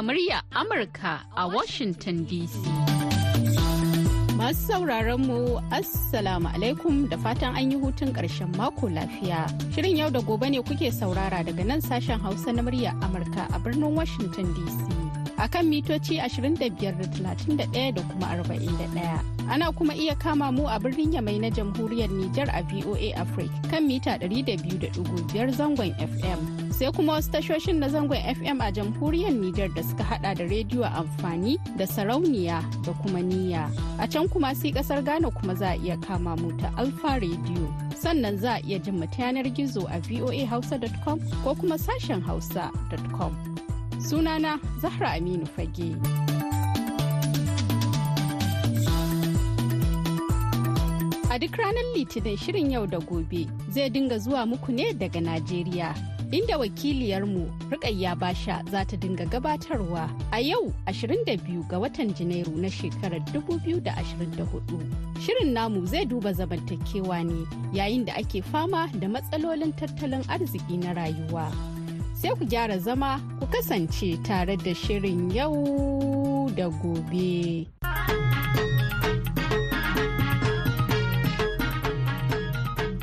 Daga murya Amurka a Washington DC. Masu sauraron mu Assalamu alaikum da fatan an yi hutun ƙarshen mako lafiya. Shirin yau da gobe ne kuke saurara daga nan sashen Hausa na murya Amurka a birnin Washington DC. A kan mitoci 25.31 da kuma 41. Ana kuma iya kama mu a birnin Yamai na Jamhuriyar Nijar a VOA Africa kan mita 200.5 zangon FM. Sai kuma wasu tashoshin na zangon FM a Jamhuriyar Nijar da suka hada da rediyo amfani da sarauniya da kuma niyya. A can kuma sai ƙasar Ghana kuma za a iya kama mu ta Alfa Radio. Sannan za a iya jin mu ta yanar gizo a voahausa.com ko kuma sashen hausa.com. Sunana Zahra Aminu Fage. A duk ranar Litinin shirin yau da gobe zai dinga zuwa muku ne daga Najeriya. Inda wakiliyarmu Rukayya Basha za ta dinga gabatarwa a yau 22 ga watan Janairu na shekarar 2024. Shirin namu zai duba zamantakewa ne yayin da ake fama da matsalolin tattalin arziki na rayuwa. Sai ku gyara zama ku kasance tare da shirin yau da gobe.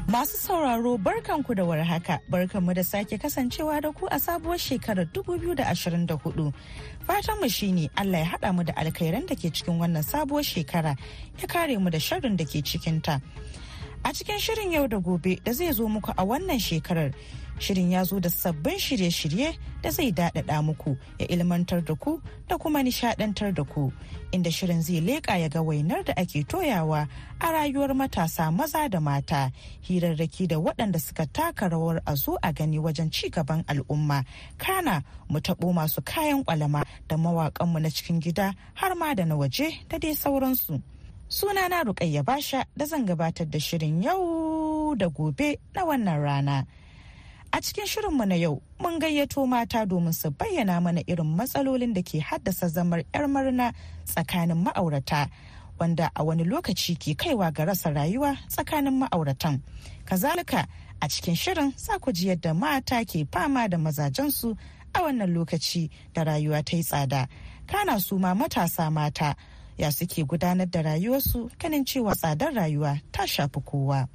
Masu sauraro barkanku da warhaka barkanmu da sake kasancewa da ku a sabuwar shekarar 2024. Fatanmu shine Allah ya haɗa mu da alkhairan da ke cikin wannan sabuwar shekara ya kare mu da sharrin da ke cikinta. A cikin shirin yau da gobe da zai zo muku a wannan shekarar shirin ya zo da sabbin shirye-shirye da zai daɗaɗa muku ya ilmantar da ku da kuma nishaɗantar da ku inda shirin zai leƙa ya ga wainar da ake toyawa a rayuwar matasa maza da mata hirarraki da waɗanda suka taka rawar a zo a gani wajen ci gaban al'umma kana mu taɓo masu kayan ƙwalama da mawaƙanmu na cikin gida har ma da na waje da dai sauransu. Sunana Rukayya Basha da zan gabatar da shirin yau da gobe na wannan rana. A cikin shirinmu na yau mun gayyato mata domin su bayyana mana irin matsalolin da ke haddasa zamar 'yar murna tsakanin ma'aurata wanda a wani lokaci ke kaiwa ga rasa rayuwa tsakanin ma'auratan. Kazalika a cikin shirin za ku ji yadda mata ke fama da mazajensu a wannan lokaci da rayuwa ta yi tsada. Kana su ma matasa mata ya suke gudanar da rayuwarsu ganin cewa tsadar rayuwa ta shafi kowa.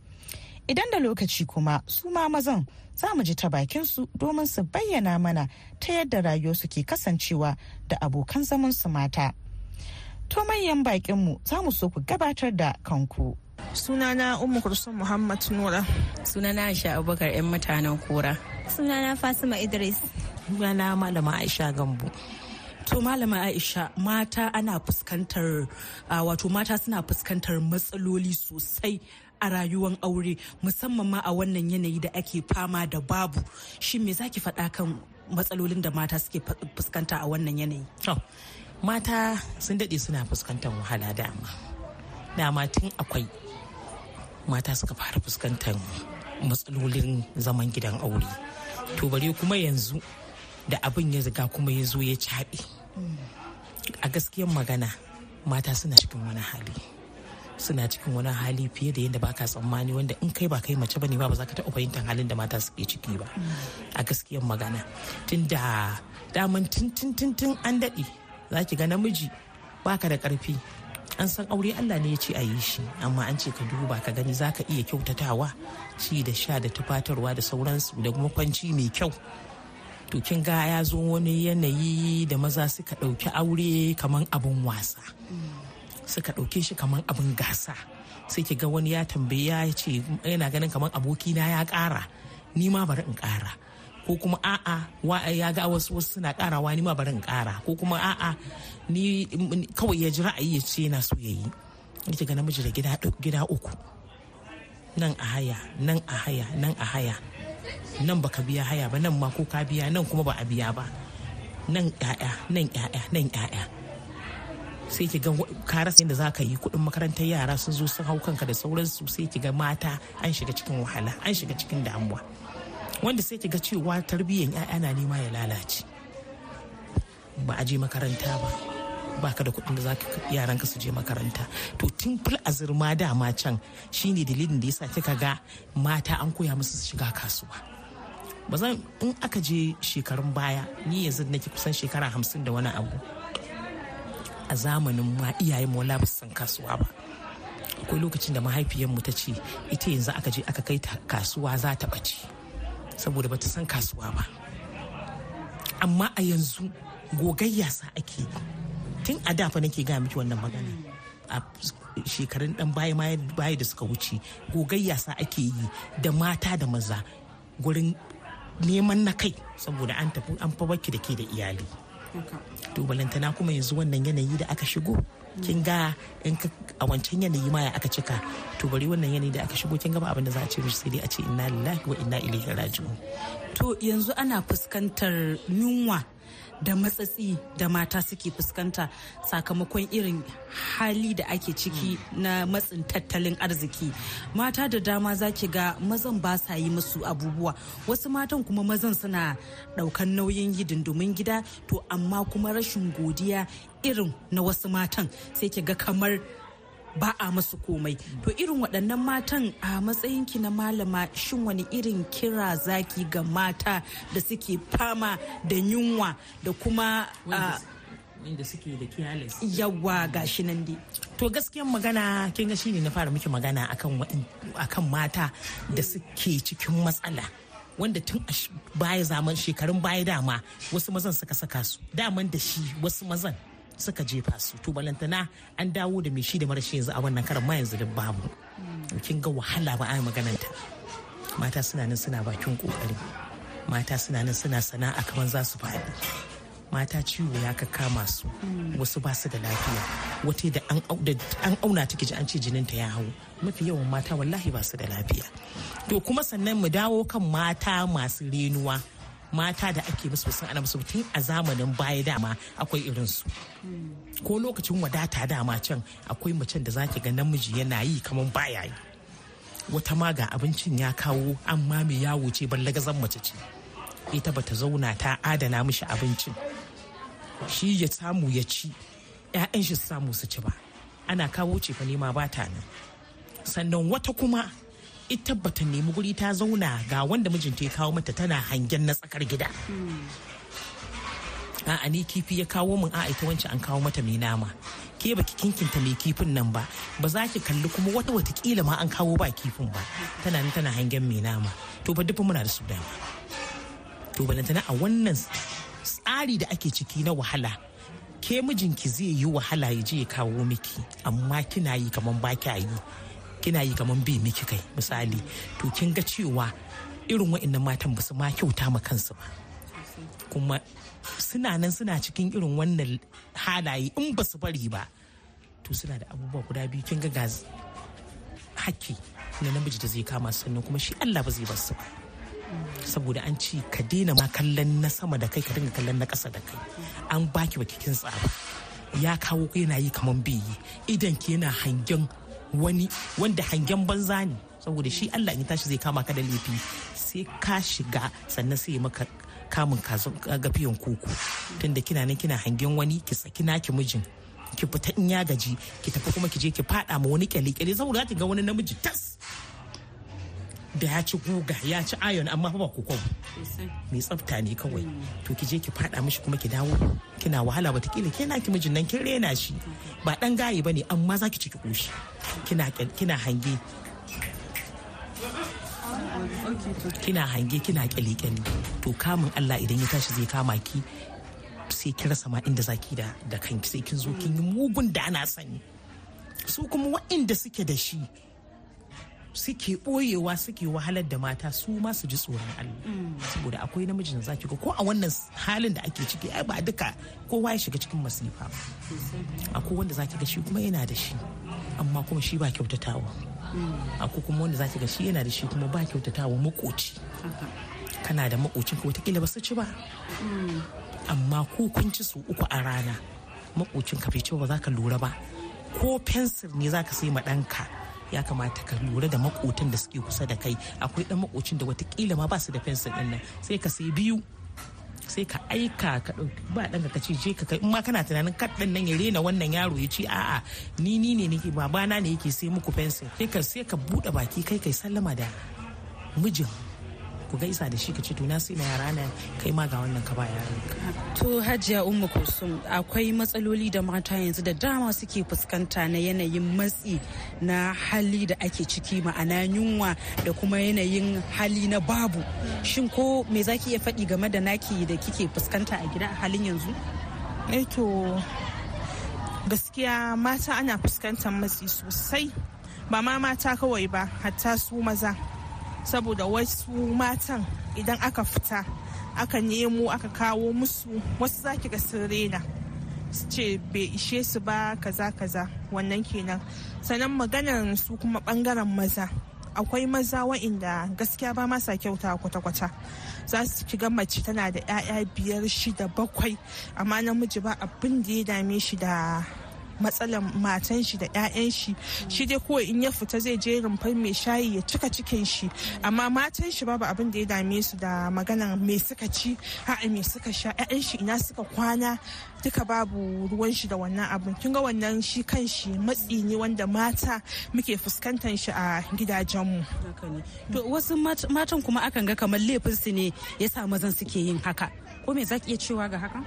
Idan da lokaci kuma su ma mazan za mu ji ta bakinsu domin su bayyana mana ta yadda rayuwarsu ke kasancewa da abokan zamansu mata. To manyan bakinmu za mu so ku gabatar da kanku. Sunana Ummu Kulsum Muhammad Nura. Sunana Aisha Abubakar 'yan mutanen kura. Sunana Fatima Idris. Sunana Malama Aisha Gambo. To Malama Aisha mata ana fuskantar wato mata suna fuskantar matsaloli sosai a rayuwar aure musamman ma a wannan yanayi da ake fama da babu. Shi me zaki faɗa kan matsalolin da mata suke fuskanta a wannan yanayi? Mata sun daɗe suna fuskantar wahala dama. Dama tun akwai mata suka fara fuskantar matsalolin zaman gidan aure. To bare kuma yanzu da abin ya ziga kuma ya zo ya caɓe. A gaskiyar magana mata suna cikin wani hali. Suna cikin wani hali fiye da yadda baka tsammani wanda in kai ba kai mace ba ne ba ba za ka taɓa fahimtar halin da mata suke ciki ba. A gaskiyar magana. Tun da daman tun an daɗe za ki ga namiji baka da ƙarfi. An san aure Allah ne ya ce a yi shi amma an ce ka duba ka gani za ka iya kyautatawa ci da sha da tufatarwa da sauransu da kuma kwanci mai kyau. To kin ga ya zo wani yanayi da maza suka ɗauki aure kaman abin wasa. Suka ɗauke shi kaman abin gasa. Sai ki ga wani ya tambaye ya ce yana ganin kaman abokina ya ƙara ni ma bari in ƙara. Ko kuma a'a wa ya ga wasu wasu suna ƙarawa ni ma bari in ƙara. Ko kuma a'a ni kawai ya ji ra'ayi ya ce yana so ya yi. Ki ga namiji da gida uku. Nan a haya nan a haya nan a haya. Nan baka biya haya ba nan ma ko ka biya nan kuma ba a biya ba. Nan ya'ya nan ya'ya nan ya'ya sai ki ga ka rasa yadda za ka yi kuɗin makarantar yara sun zo sun hau kanka da sauransu sai ki ga mata an shiga cikin wahala an shiga cikin damuwa. Wanda sai ki ga cewa tarbiyyar ya'ya na nema ya lalace. Ba a je makaranta ba. Baka da kuɗin da za ka yaran ka su je makaranta. To tun fil azurma dama can shine dalilin da yasa kika ga mata an koya musu su shiga kasuwa. Ba zan in aka je shekarun baya ni yanzu nake kusan shekara hamsin da wani abu. A zamanin ma iyayen mu wala san kasuwa ba. Akwai lokacin da mahaifiyarmu ta ce ita yanzu aka je aka kai ta kasuwa za ta ɓace saboda ba ta san kasuwa ba. Amma a yanzu gogayya sa ake. Tun a dafa nake gaya miki wannan magana. A shekarun dan baya baya da suka wuce gogayya sa ake yi da mata da maza gurin neman na kai saboda an tafi an fa baki da ke da iyali. To balantana kuma yanzu wannan yanayi da aka shigo kin ga in ka a wancan yanayi ma ya aka cika to bari wannan yanayi da aka shigo kin ga ba abin da za a ce mishi sai dai a ce inna lillahi wa inna ilaihi raji'un. To yanzu ana fuskantar yunwa da matsatsi da mata suke fuskanta sakamakon irin hali da ake ciki na matsin tattalin arziki. Mata da dama za ki ga mazan ba sa yi musu abubuwa. Wasu matan kuma mazan suna ɗaukan nauyin yi dindomin gida to amma kuma rashin godiya irin na wasu matan sai ki ga kamar ba a masu komai. To irin waɗannan matan a matsayinki na malama shin wani irin kira zaki ga mata da suke fama da yunwa da kuma a, wanda suke da careless. yawa gashi nan dai. To gaskiyan magana kin ga shine na fara miki magana akan akan mata da suke cikin matsala. Wanda tun a baya zaman shekarun baya dama wasu mazan suka saka su. Daman da shi wasu mazan. Suka jefa su. To balantana an dawo da mai shi da marashi yanzu a wannan karan ma yanzu da babu. Kin ga wahala ba a yi magananta mata suna nan suna bakin ƙoƙari mata suna nan suna sana'a kamar za su faɗi. Mata ciwo ya ka kama su. Wasu ba su da lafiya. Wata da an auna take ji an ce jininta ya hau. Mafi yawan mata wallahi ba su da lafiya. To kuma sannan mu dawo kan mata masu renuwa. Mata da ake musu sun ana musu tun a zamanin baya dama akwai irinsu ko lokacin wadata dama can akwai macen da zaki ga namiji yana yi kamar baya yi. Wata ma ga abincin ya kawo amma mai yawo ce ballagazan mace ce. Ita bata zauna ta adana mishi abincin. Shi ya samu ya ci 'ya'yan shi su samu su ci ba. Ana kawo ce fa nema ba ta nan. Sannan wata kuma ita bata nemi guri ta zauna ga wanda mijinta ya kawo mata tana hangen na tsakar gida. A'a ni kifi ya kawo min a'a ita wancan an kawo mata mai nama. Ke baki kinkinta mai kifin nan ba ba za ki kalli kuma wata wataƙila ma an kawo ba kifin ba. Tana nan tana hangen mai nama. To fa dufa muna da su dama to balantana a wannan tsari da ake ciki na wahala ke mijinki zai yi wahala ya je ya kawo miki amma kina yi kaman ba kya yi. Kina yi kaman bai miki kai misali. To kin ga cewa irin wa'annan matan ba su ma kyauta ma kansu ba. Kuma suna nan suna cikin irin wannan halaye in ba su bari ba to suna da abubuwa guda biyu. Kin ga ga hakki na namiji da zai kama sannan kuma shi Allah ba zai bar su ba. Saboda an ci ka daina ma kallon na sama da kai ka dinga kallon na ƙasa da kai. An baki baki kin tsaba. Ya kawo yana yi kaman biyi idan ki yana hangen wani wanda hangen banza ne. Saboda shi Allah in tashi zai kama ka da laifi sai ka shiga sannan sai maka kamun gafiyan koko tunda kina nan kina hangen wani ki saki naki mijin ki fita in ya gaji ki tafi kuma ki je ki fada ma wani kyale-kyale saboda za ki ga wani namiji tas da ya ci guga ya ci ayon amma ba kokon. Mai tsafta ne kawai. To ki je ki fada mishi kuma ki dawo kina wahala wataƙila ke na ki mijin nan kin rena shi. Ba dan gaye ba ne amma za ki ci ki koshi kina kina hange. Kina hange kina kyale-kyale to kamun Allah idan ya tashi zai kama ki sai ki rasa ma inda zaki da da kanki. Sai kin zo kin yi mugun da ana sani. Su kuma waɗanda suke da shi suke ɓoyewa suke wahalar da mata su ma su ji tsoron Allah. Saboda akwai namijin da zaki ga ko a wannan halin da ake ciki ai ba duka kowa ya shiga cikin masifa akwai wanda zaki ga shi kuma yana da shi amma kuma shi ba kyautatawa. Akwai kuma wanda zaki ga shi yana da shi kuma ba kyautatawa makoci. Kana da makocin ka wataƙila ba su ci ba. Amma ko kun ci su uku a rana makocin ka bai ci ba za ka lura ba. Ko fensir ne za ka sai ma ɗanka. Ya kamata ka lura da makotan da suke kusa da kai. Akwai dan makocin da wataƙila ma ba su da fensir ɗin nan. Sai ka sai biyu sai ka aika ka ɗauki ba ɗan ka ce je ka kai. In ma kana tunanin kad ɗin nan ya rena wannan yaro ya ce a'a ni ni ne nake babana ne yake sai muku fensir. Sai ka sai ka buɗe baki kai kai sallama da mijin. Ku gaisa da shi ka ce to na sai ma yara na kai ma ga wannan ka ba yaran ka To Hajiya Umma Kulsum akwai matsaloli da mata yanzu da dama suke fuskanta na yanayin matsi na hali da ake ciki ma'ana yunwa da kuma yanayin hali na babu. Shin ko me zaki iya faɗi game da naki da kike fuskanta a gida a halin yanzu? Eh to gaskiya mata ana fuskantar matsi sosai ba ma mata kawai ba hatta su maza saboda wasu matan idan aka fita aka nemo aka kawo musu wasu zaki ga sun rena. Su ce bai ishe su ba kaza kaza. Wannan kenan. Sannan maganar su kuma ɓangaren maza. Akwai maza wa'inda gaskiya ba masa kyauta kwata-kwata. Za su shiga mace tana da 'ya'ya biyar shida bakwai. Amma namiji ba abin da ya dame shi da matsalan matan shi da 'ya'yan shi. Shi dai kawai in ya fita zai je rumfar mai shayi ya cika cikin shi. Amma matan shi babu abin da ya dame su da maganan me suka ci a'a me suka sha 'ya'yan shi ina suka kwana duka babu ruwan shi da wannan abin kin ga wannan shi kan shi matsi ne wanda mata muke fuskantar shi a gidajenmu To wasu mat- matan kuma akan ga kamar laifin su ne yasa mazan suke yin haka. Ko me zaki iya cewa ga haka?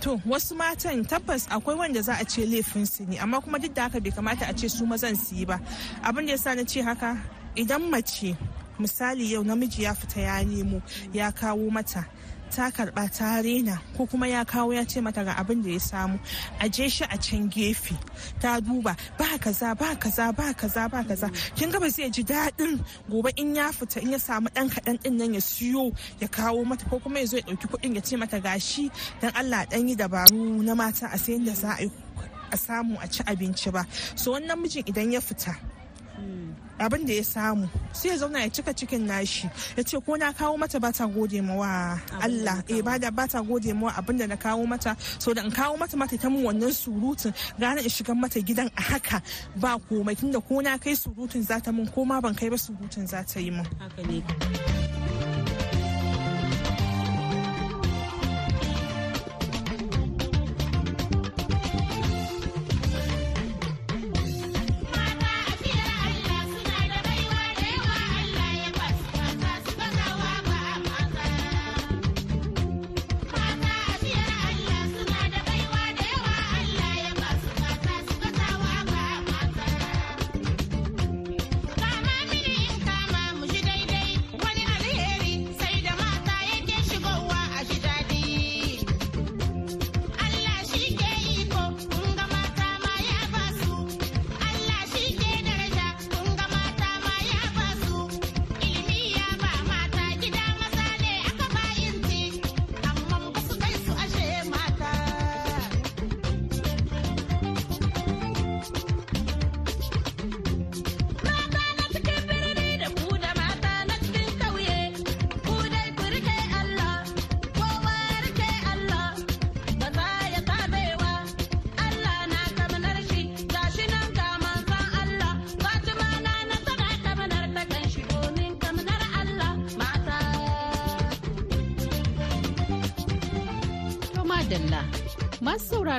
To wasu matan tabbas akwai wanda za a ce laifin su ne amma kuma duk da haka bai kamata a ce su mazan su yi ba. Abin da yasa na ce haka idan mace misali yau namiji ya fita ya nemo ya kawo mata ta karɓa ta rena ko kuma ya kawo ya ce mata ga abin da ya samu. A je shi a can gefe ta duba ba kaza ba kaza ba kaza ba kaza. Kin ga ba zai ji daɗin gobe in ya fita in ya samu ɗan kaɗan ɗin nan ya siyo ya kawo mata ko kuma ya zo ya ɗauki kuɗin ya ce mata gashi dan Allah ɗan yi dabaru na mata a sayan da za a yi a samu a ci abinci ba. So wannan mijin idan ya fita abin da ya samu. Sai ya zauna ya cika cikin nashi. Ya ce ko na kawo mata ba ta gode ma wa Allah. eh ba da ba ta gode ma abin da na kawo mata. So da in kawo mata mata ta mun wannan surutun gane in shiga mata gidan a haka ba komai. Tunda ko na kai surutun za ta mun ko ma ban kai ba surutun za ta yi mun. Haka ne.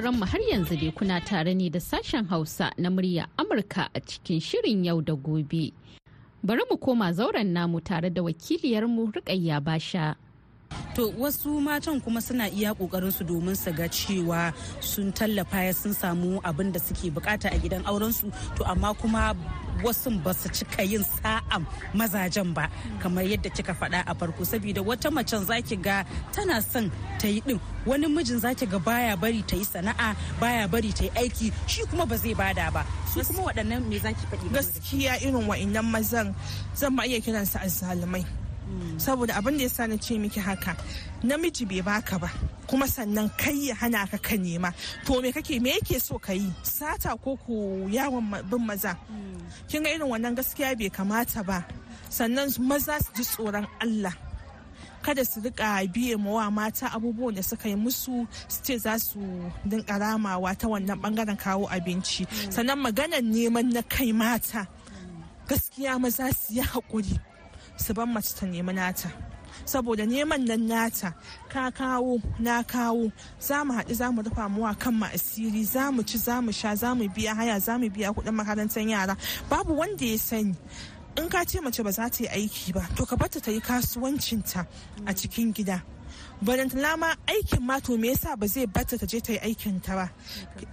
Sauraron mu har yanzu dai kuna tare ne da sashen Hausa na murya Amurka a cikin shirin yau da gobe. Bari mu koma zauren namu tare da wakiliyarmu Rukayya Basha. To wasu matan kuma suna iya ƙoƙarin su domin su ga cewa sun tallafa ya sun samu abin da suke buƙata a gidan auren su. To amma kuma wasu ba su cika yin sa'an mazajen ba kamar yadda kika faɗa a farko. Saboda wata macen zaki ga tana son ta yi din wani mijin zaki ga baya bari ta yi sana'a baya bari ta yi aiki shi kuma ba zai ba da ba. Su kuma waɗannan me zaki faɗi gaskiya irin wa'annan mazan zan ma iya kiransa azzalumai. Saboda abin da ya sa na ce miki haka namiji bai baka ba kuma sannan kai ya hana ka ka nema. To me kake me yake so ka yi? Sata ko ku yawon bin maza? Kin ga irin wannan gaskiya bai kamata ba. Sannan maza su ji tsoron Allah. Kada su riƙa biye wa mata abubuwan da suka yi musu su ce za su dinka ramawa ta wannan ɓangaren kawo abinci. Sannan maganar neman na kai mata gaskiya maza su yi haƙuri. Su ban mace ta nemi nata. Saboda neman nan nata ka kawo na kawo. Za mu haɗu za mu rufa muwa kan mu asiri za mu ci za mu sha za mu biya haya za mu biya kuɗin makarantar yara. Babu wanda ya sani in ka ce mace ba za ta yi aiki ba to ka bata ta yi kasuwancinta a cikin gida. Barantana ma aikin ma to me yasa ba zai bata ta je ta yi aikin ta ba?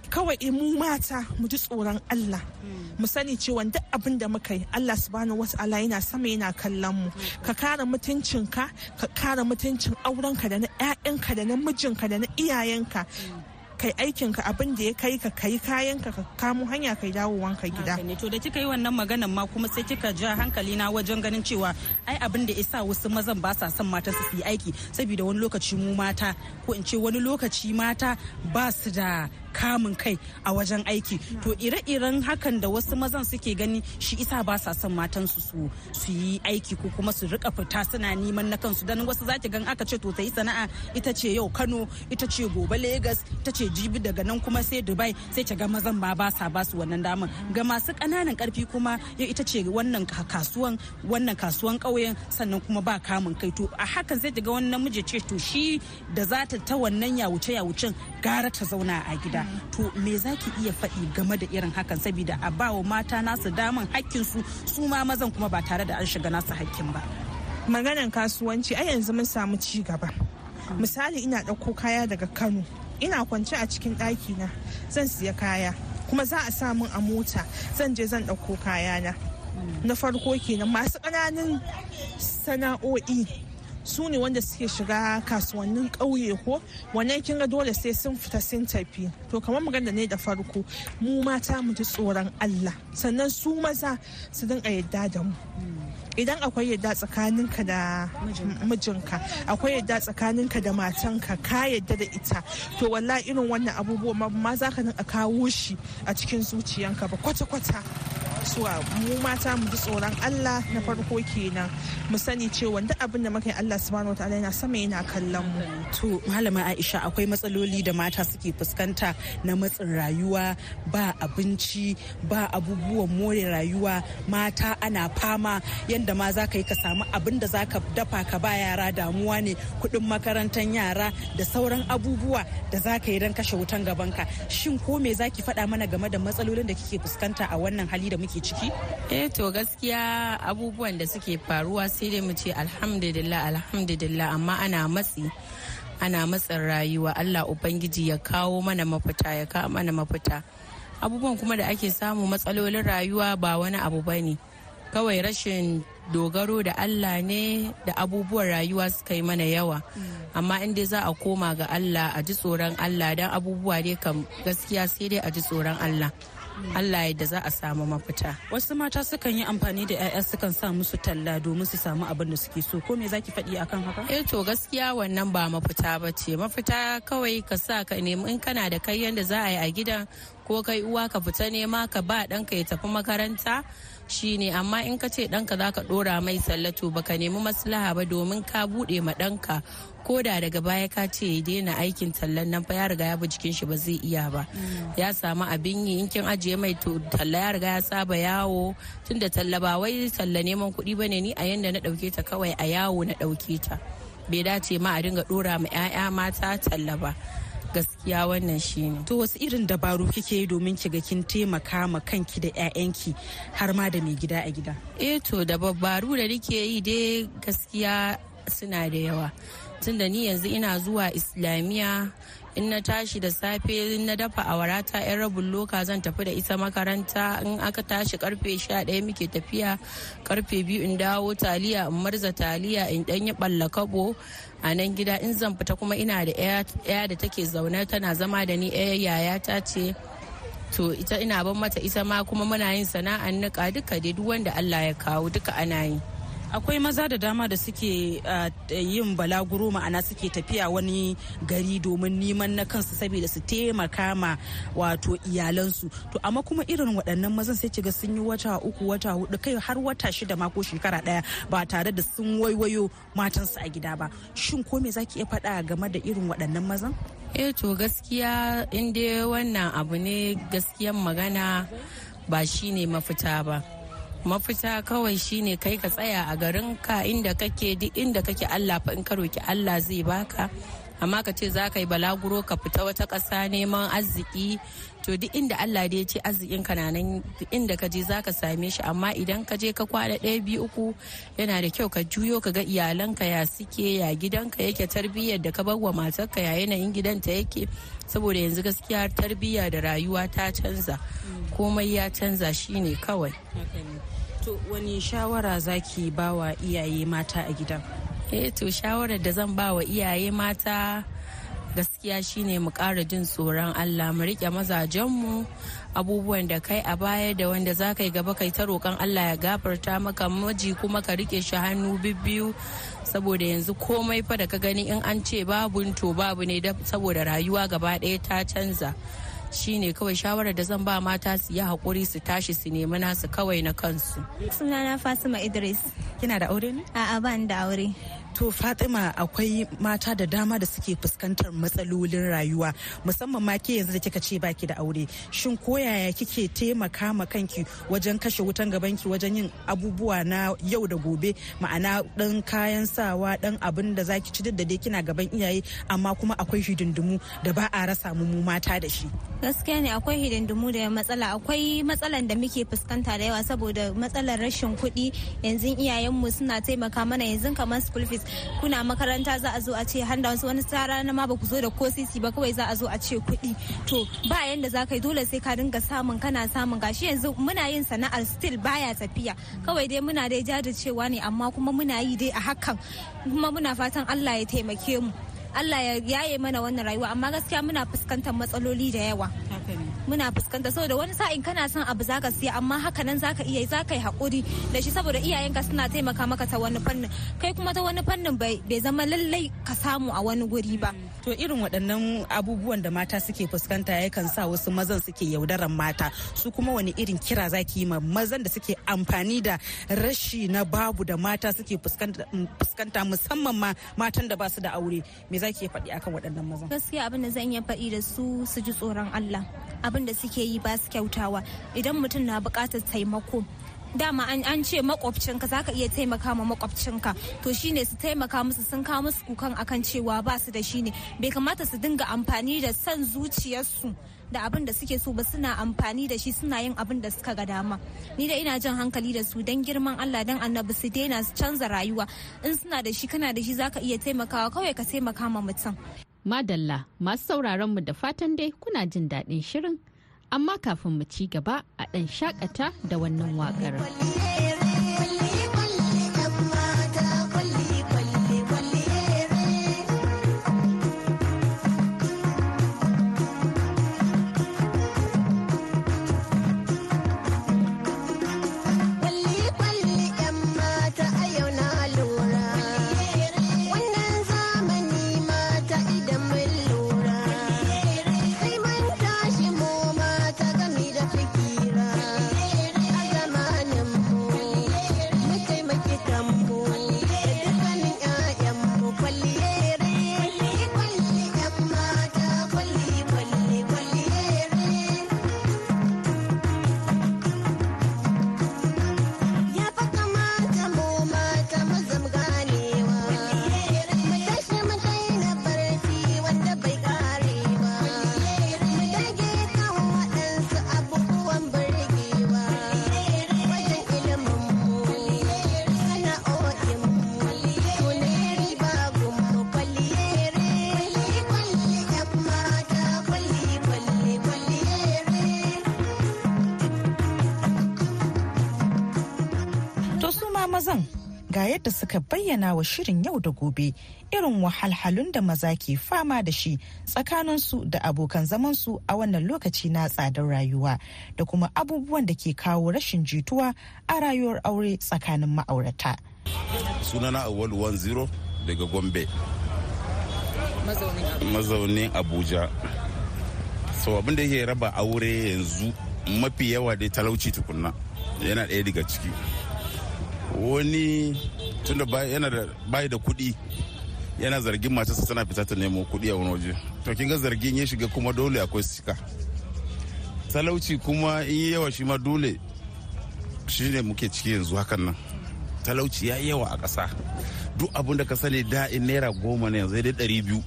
Kawai mu mata mu ji tsoron Allah. Mu sani cewa duk abin da muka yi Allah subhanahu wata'ala yana sama yana kallon mu. Ka kare mutuncinka ka kare mutuncin aurenka da na 'ya'yanka da na mijinka da na iyayenka kai aikin ka abin da ya kai ka kai kayan ka ka kamo hanya kai dawowan ka gida. To da kika yi wannan maganan ma kuma sai kika ja hankali na wajen ganin cewa ai abin da isa wasu mazan ba sa son mata su yi aiki saboda wani lokaci mu mata ko in ce wani lokaci mata ba su da kamun kai a wajen aiki. To ire-iren hakan da wasu mazan suke gani shi isa ba sa son matan su su yi aiki ko kuma su riƙa fita suna neman na kansu. Dan wasu zaki gan aka ce to ta yi sana'a ita ce yau Kano ita ce gobe Lagos ita ce jibi daga nan kuma sai Dubai sai ta ga mazan ba ba sa ba su wannan daman ga masu ƙananan ƙarfi kuma ita ce wannan kasuwan wannan kasuwan ƙauyen sannan kuma ba kamun kai. To a hakan sai ta ga wani namiji ce to shi da za ta ta wannan yawuce yawucen gara ta zauna a gida. To me za ki iya faɗi game da irin hakan? Saboda a ba wa mata nasu daman hakkinsu su ma mazan kuma ba tare da an shiga nasu hakkin ba. Maganan kasuwanci a yanzu mun samu ci gaba misali ina ɗauko kaya daga kano. Ina kwance a cikin ɗaki na zan siya kaya. Kuma za a samun a mota zan je zan ɗauko kayana. Na farko kenan masu ƙananan sana'o'i. Su ne wanda suke shiga kasuwannin ƙauye ko? Wannan kin ga dole sai sun fita sun tafi? To kamar magana ne da farko mu mata mu ji tsoron Allah. Sannan su maza su dinga yadda da mu. Idan akwai yadda tsakaninka da mijinka akwai yadda tsakaninka da matanka ka yadda da ita. To wallahi irin wannan abubuwa ma za ka dinga kawo shi a cikin zuciyanka ba kwata-kwata. Suwa mu mata mu ji tsoron Allah na farko kenan. Mu sani cewa duk abin da muka yi Allah subhanahu wataala yana sama yana kallon mu. To malama Aisha akwai matsaloli da mata suke fuskanta na matsin rayuwa ba abinci ba abubuwan more rayuwa. Mata ana fama yanda ma za ka yi ka samu abin da za ka dafa ka ba yara damuwa ne kuɗin makarantar yara da sauran abubuwa da za ka yi don kashe wutan gabanka. Shin ko me za ki faɗa mana game da matsalolin da kike fuskanta a wannan hali da muke ciki? Eh to gaskiya abubuwan da suke faruwa sai dai mu ce alhamdulillah alhamdulillah amma ana matsi ana matsin rayuwa. Allah Ubangiji ya kawo mana mafita ya kawo mana mafita. Abubuwan kuma da ake samu matsalolin rayuwa ba wani abu ba ne. Kawai rashin dogaro da Allah ne da abubuwan rayuwa suka yi mana yawa. Amma in dai za a koma ga Allah a ji tsoron Allah don abubuwa dai kam gaskiya sai dai a ji tsoron Allah. Allah yadda za a samu mafita. Wasu mata sukan yi amfani da 'ya'ya sukan sa musu talla domin su samu abin da suke so. Ko me zaki faɗi akan haka? Eh to gaskiya wannan ba mafita ba ce. Mafita kawai ka sa ka nemi in kana da kai yanda za a yi a gidan ko kai uwa ka fita nema ka ba ɗanka ya tafi makaranta shine amma in ka ce ɗanka za ka ɗora mai sallato baka nemi maslaha ba domin ka buɗe ma ɗanka. Ko da daga baya ka ce ya daina aikin tallan nan fa ya riga ya bi jikin shi ba zai iya ba. Ya samu abin yi in kin ajiye mai to talla ya riga ya saba yawo. Tunda talla ba wai talla neman kuɗi ba ne ni a yanda na ɗauke ta kawai a yawo na ɗauke ta. Bai dace ma a dinga ɗora ma 'ya'ya mata talla ba. Gaskiya wannan shine. To wasu irin dabaru kike yi domin ki ga kin taimaka ma kanki da 'ya'yanki har ma da mai gida a gida? Eh to da babbaru da nake yi dai gaskiya suna da yawa. Tunda ni yanzu ina zuwa islamiyya in na tashi da safe na dafa awarata yan rabin loka zan tafi da ita makaranta. In aka tashi ƙarfe sha ɗaya muke tafiya ƙarfe biyu in dawo taliya in marza taliya in ɗan yi ɓalla kabo a nan gida. In zan fita kuma ina da ɗaya da take zaune tana zama da ni yaya ta ce. To ita ina ban mata ita ma kuma muna yin sana'an nika duka dai duk wanda Allah ya kawo duka ana yi. Akwai maza da dama da suke yin balaguro ma'ana suke tafiya wani gari domin neman na kansu saboda su taimaka ma wato iyalansu. To amma kuma irin waɗannan mazan sai kiga sun yi wata uku wata huɗu kai har wata shida ma ko shekara ɗaya ba tare da sun waiwayo matansu a gida ba. Shin ko me zaki iya faɗa game da irin waɗannan mazan? Eh to gaskiya in dai wannan abu ne gaskiyan magana ba shine mafita ba. Mafita kawai shine kai ka tsaya a garin ka inda kake duk inda kake Allah fa in ka roki Allah zai baka. Amma ka ce za ka yi balaguro ka fita wata ƙasa neman arziki. To duk inda Allah da ya ce arzikin ka nan inda ka je za ka same shi. Amma idan ka je ka kwana ɗaya biyu uku yana da kyau ka juyo ka ga iyalanka ya suke ya gidanka yake tarbiyyar da ka bar wa matarka ya yanayin gidanta yake. Saboda yanzu gaskiya tarbiyya da rayuwa ta canza. Komai ya canza shine kawai. To wani shawara zaki ba wa iyaye mata a gidan? Eh to shawarar da zan ba wa iyaye mata gaskiya shine mu ƙara jin tsoron Allah mu riƙe mazajenmu abubuwan da kai a baya da wanda za ka yi gaba kai ta roƙon Allah ya gafarta maka maji kuma ka riƙe shi hannu bibbiyu. Saboda yanzu komai fa da ka gani in an ce babu to babu ne saboda rayuwa gaba ɗaya ta canza. Shine kawai shawarar da zan ba mata su yi haƙuri su tashi su nemi nasu kawai na kansu. Sunana fatima idris. Kina da aure ne? A'a ban da aure. To Fatima akwai mata da dama da suke fuskantar matsalolin rayuwa musamman ma ke yanzu da kika ce baki da aure. Shin ko yaya kike taimaka ma kanki wajen kashe wutan gabanki wajen yin abubuwa na yau da gobe ma'ana dan kayan sawa dan abin da zaki ci da dai kina gaban iyaye amma kuma akwai hidindimu da ba a rasa mu mata da shi. gaskiya ne akwai hidindimu da matsala akwai matsalan da muke fuskanta da yawa saboda matsalar rashin kuɗi yanzu iyayenmu suna taimaka mana yanzu kamar school fees kuna makaranta za a zo a ce handa wasu wani tsara na ma ba ku zo da ko sisi ba kawai za a zo a ce kuɗi. To ba yanda za ka yi dole sai ka dinga samun kana samun. Gashi yanzu muna yin sana'ar still baya tafiya. Kawai dai muna dai jajircewa ne amma kuma muna yi dai a hakan. Kuma muna fatan Allah ya taimake mu. Allah ya yaye mana wannan rayuwa amma gaskiya muna fuskantar matsaloli da yawa. Muna fuskanta. Saboda wani sa'in kana son abu zaka siya amma haka nan zaka iya zaka yi haƙuri da shi saboda iyayenka suna taimaka maka ta wani fannin. Kai kuma ta wani fannin bai zama lallai ka samu a wani guri ba. To irin waɗannan abubuwan da mata suke fuskanta yakan sa wasu mazan suke yaudaran mata. Su kuma wani irin kira zaki yi ma mazan da suke amfani da rashi na babu da mata suke fuskanta musamman ma matan da ba su da aure? Me zaki faɗi akan waɗannan mazan? Gaskiya abin da zan iya faɗi da su su ji tsoron Allah. Abin da suke yi ba su kyautawa idan mutum na buƙatar taimako. Dama an ce makwabcinka za ka iya taimaka ma makwabcinka to shine su taimaka musu sun kawo musu kukan akan cewa ba su da shi ne. Bai kamata su dinga amfani da son zuciyarsu da abin da suke so ba suna amfani da shi suna yin abin da suka ga dama. Ni da ina jan hankali da su don girman Allah don annabi su daina su canza rayuwa. In suna da shi kana da shi zaka iya taimakawa kawai ka taimaka ma mutum. Madalla masu sauraron mu da fatan dai kuna jin daɗin shirin. Amma kafin mu ci gaba a ɗan shakata da wannan waƙar. Yadda suka bayyana wa shirin yau da gobe irin wahalhalun da maza ke fama da shi tsakaninsu da abokan zamansu a wannan lokaci na tsadar rayuwa da kuma abubuwan da ke kawo rashin jituwa a rayuwar aure tsakanin ma'aurata. sunana awal 10 daga gombe. Mazaunin abuja. So abin da yake raba aure yanzu mafi yawa dai talauci tukunna yana ɗaya daga ciki. Wani tunda yana da bayi da kuɗi yana zargin matarsa tana fita ta nemo kuɗi a wani waje. To kin ga zargin ya shiga kuma dole akwai sika. Talauci kuma in yi yawa shi ma dole shi ne muke ciki yanzu hakan nan. Talauci ya yawa a ƙasa. Duk abin da ka sani da in naira goma ne yanzu dai ɗari biyu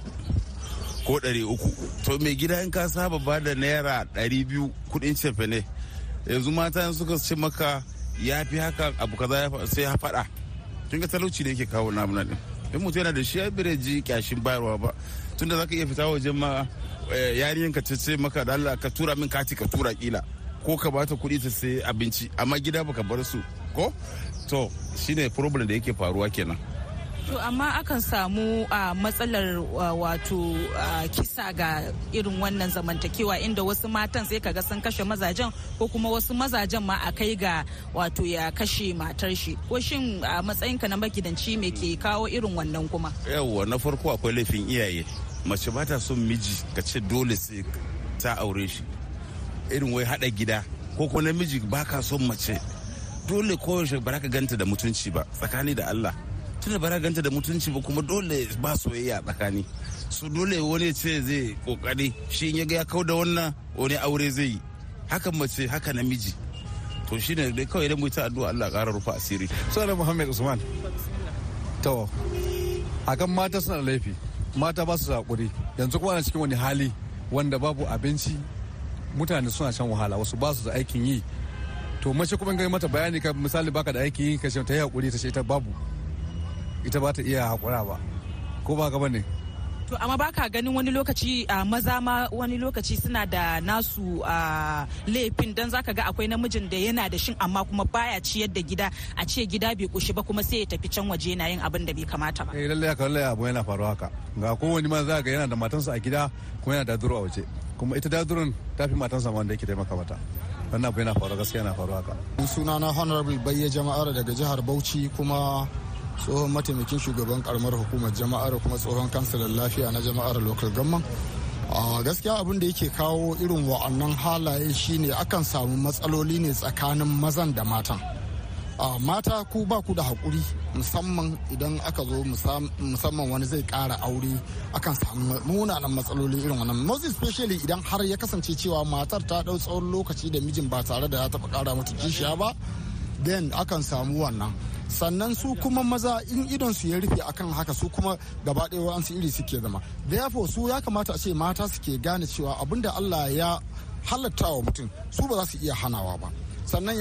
ko ɗari uku. To mai gida in ka saba ba da naira ɗari biyu kuɗin cefe ne. Yanzu mata suka ce maka ya fi haka abu kaza sai ya faɗa. Tun ga talauci ne yake kawo namuna ɗin in mutum yana da shi ya bire ji kyashin bayarwa ba. Tunda zaka iya fita wajen ma yarinyan ka ce maka da Allah ka tura min kati ka tura kila. Ko ka bata kuɗi ta sai abinci amma gida baka bar su ko? To shine problem da yake faruwa kenan. To amma akan samu a matsalar wato kisa ga irin wannan zamantakewa inda wasu matan sai kaga sun kashe mazajen ko kuma wasu mazajen ma a kai ga wato ya kashe matar shi. Ko shin a matsayinka na magidanci me ke kawo irin wannan kuma? Yawwa na farko akwai laifin iyaye. Mace ba ta son miji ka ce dole sai ta aure shi. Irin wai hada gida ko ko namiji ba ka son mace. Dole koyaushe ba ka ganta da mutunci ba tsakani da Allah. Tunda ba ganta da mutunci ba kuma dole ba soyayya tsakani. Su dole wani ce zai ƙoƙari shi in ya ga ya kau da wannan wani aure zai yi. Hakan mace haka namiji. To shi ne dai kawai idan mu ta addu'a Allah ƙara rufa asiri. Sunan Muhammad Usman. To akan mata suna da laifi. Mata ba su da haƙuri yanzu kuma ana cikin wani hali wanda babu abinci mutane suna shan wahala wasu ba su da aikin yi. To mace kuma ga mata bayani ka misali baka da aikin yi ka ce ta yi haƙuri ta ce ita babu. Ita ba ta iya haƙura ba. Ko ba gaba ne? To amma baka ganin wani lokaci a maza ma wani lokaci suna da nasu a laifin dan zaka ga akwai namijin da yana da shin amma kuma baya ciyar da gida. A ce gida bai kushi ba kuma sai ya tafi can waje yana yin abin da bai kamata ba. Eh lalle haka lalle abu yana faruwa haka. Ga kowane ma za ga yana da matansa a gida kuma yana da duro a waje. Kuma ita dadurin ta fi matansa ma wanda yake taimaka mata. Wannan abu yana faruwa gaskiya yana faruwa haka. Sunana honorable bayya jama'ar daga jihar bauchi kuma tsohon mataimakin shugaban karamar hukumar jama'ar kuma tsohon kansilan lafiya na jama'ar local government. A gaskiya abin da yake kawo irin wa'annan halaye shine akan samu matsaloli ne tsakanin mazan da matan. Mata ku ba ku da haƙuri musamman idan aka zo musamman wani zai ƙara aure akan samu munanan matsaloli irin wannan. Most especially idan har ya kasance cewa matar ta ɗau tsawon lokaci da mijin ba tare da ya taɓa ƙara mata kishiya ba then akan samu wannan. Sannan su kuma maza in idon su ya rufe akan haka su kuma gaba ɗaya wa'ansu iri suke zama. Therefore su ya kamata a ce mata suke gane cewa abin da Allah ya halatta wa mutum su ba za su iya hanawa ba. Sannan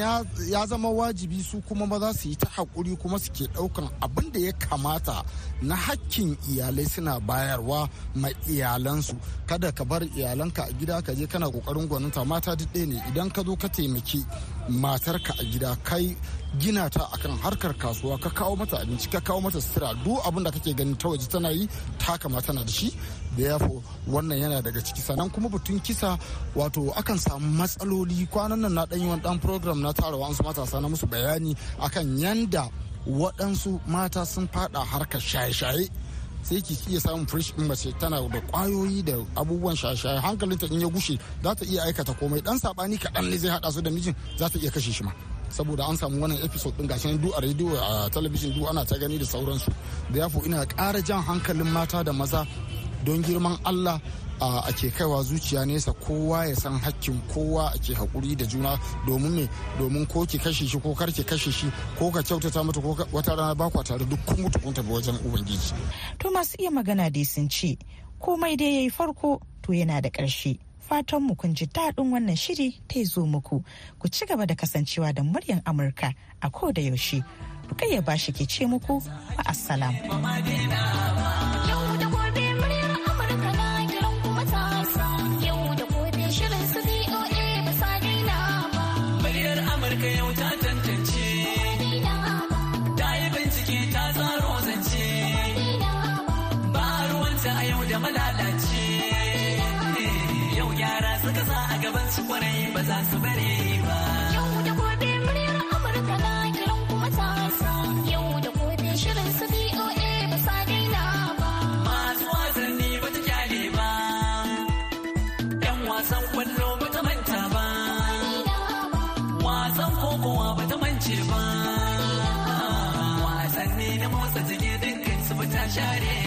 ya zama wajibi su kuma maza su yi ta haƙuri kuma suke ɗaukan abin da ya kamata na hakkin iyalai suna bayarwa ma iyalansu. Kada ka bar iyalanka a gida ka je kana ƙoƙarin gwaninta. Mata duk ɗaya ne. Idan ka zo ka taimaki matarka a gida kai gina ta akan harkar kasuwa ka kawo mata abinci ka kawo mata sutura duk abin da kake ganin ta waje tana yi ta kama tana da shi. Da yafo wannan yana daga ciki. Sannan kuma batun kisa wato akan samu matsaloli. Kwanan nan na ɗanyi wani ɗan program na tara wasu matasa na musu bayani akan yanda waɗansu mata sun fada harkar shaye-shaye. Sai ki iya samun fresh in mace tana da ƙwayoyi da abubuwan shaye-shaye. Hankalinta in ya gushe za ta iya aikata komai. Dan saɓani kaɗan ne zai haɗa su da mijin za ta iya kashe shi ma. Saboda an samu wannan episode din gashi duk a rediyo a talabijin duk ana ta gani da sauransu da yafo ina ƙara jan hankalin mata da maza don girman Allah a ke kaiwa zuciya nesa kowa ya san hakkin kowa ake haƙuri da juna domin me domin ko ki kashe shi ko kar ki kashe shi ko ka kyautata mata ko wata rana ba kwa tare duk kun tafi wajen ubangiji. To masu iya magana dai sun ce komai dai yayi farko to yana da ƙarshe. Fatan mu kun ji daɗin wannan shiri ta zo muku ku ci gaba da kasancewa da muryar Amurka a ko da yaushe. Rukayya bashi ke ce muku ma'assalam. su ba. Wasanni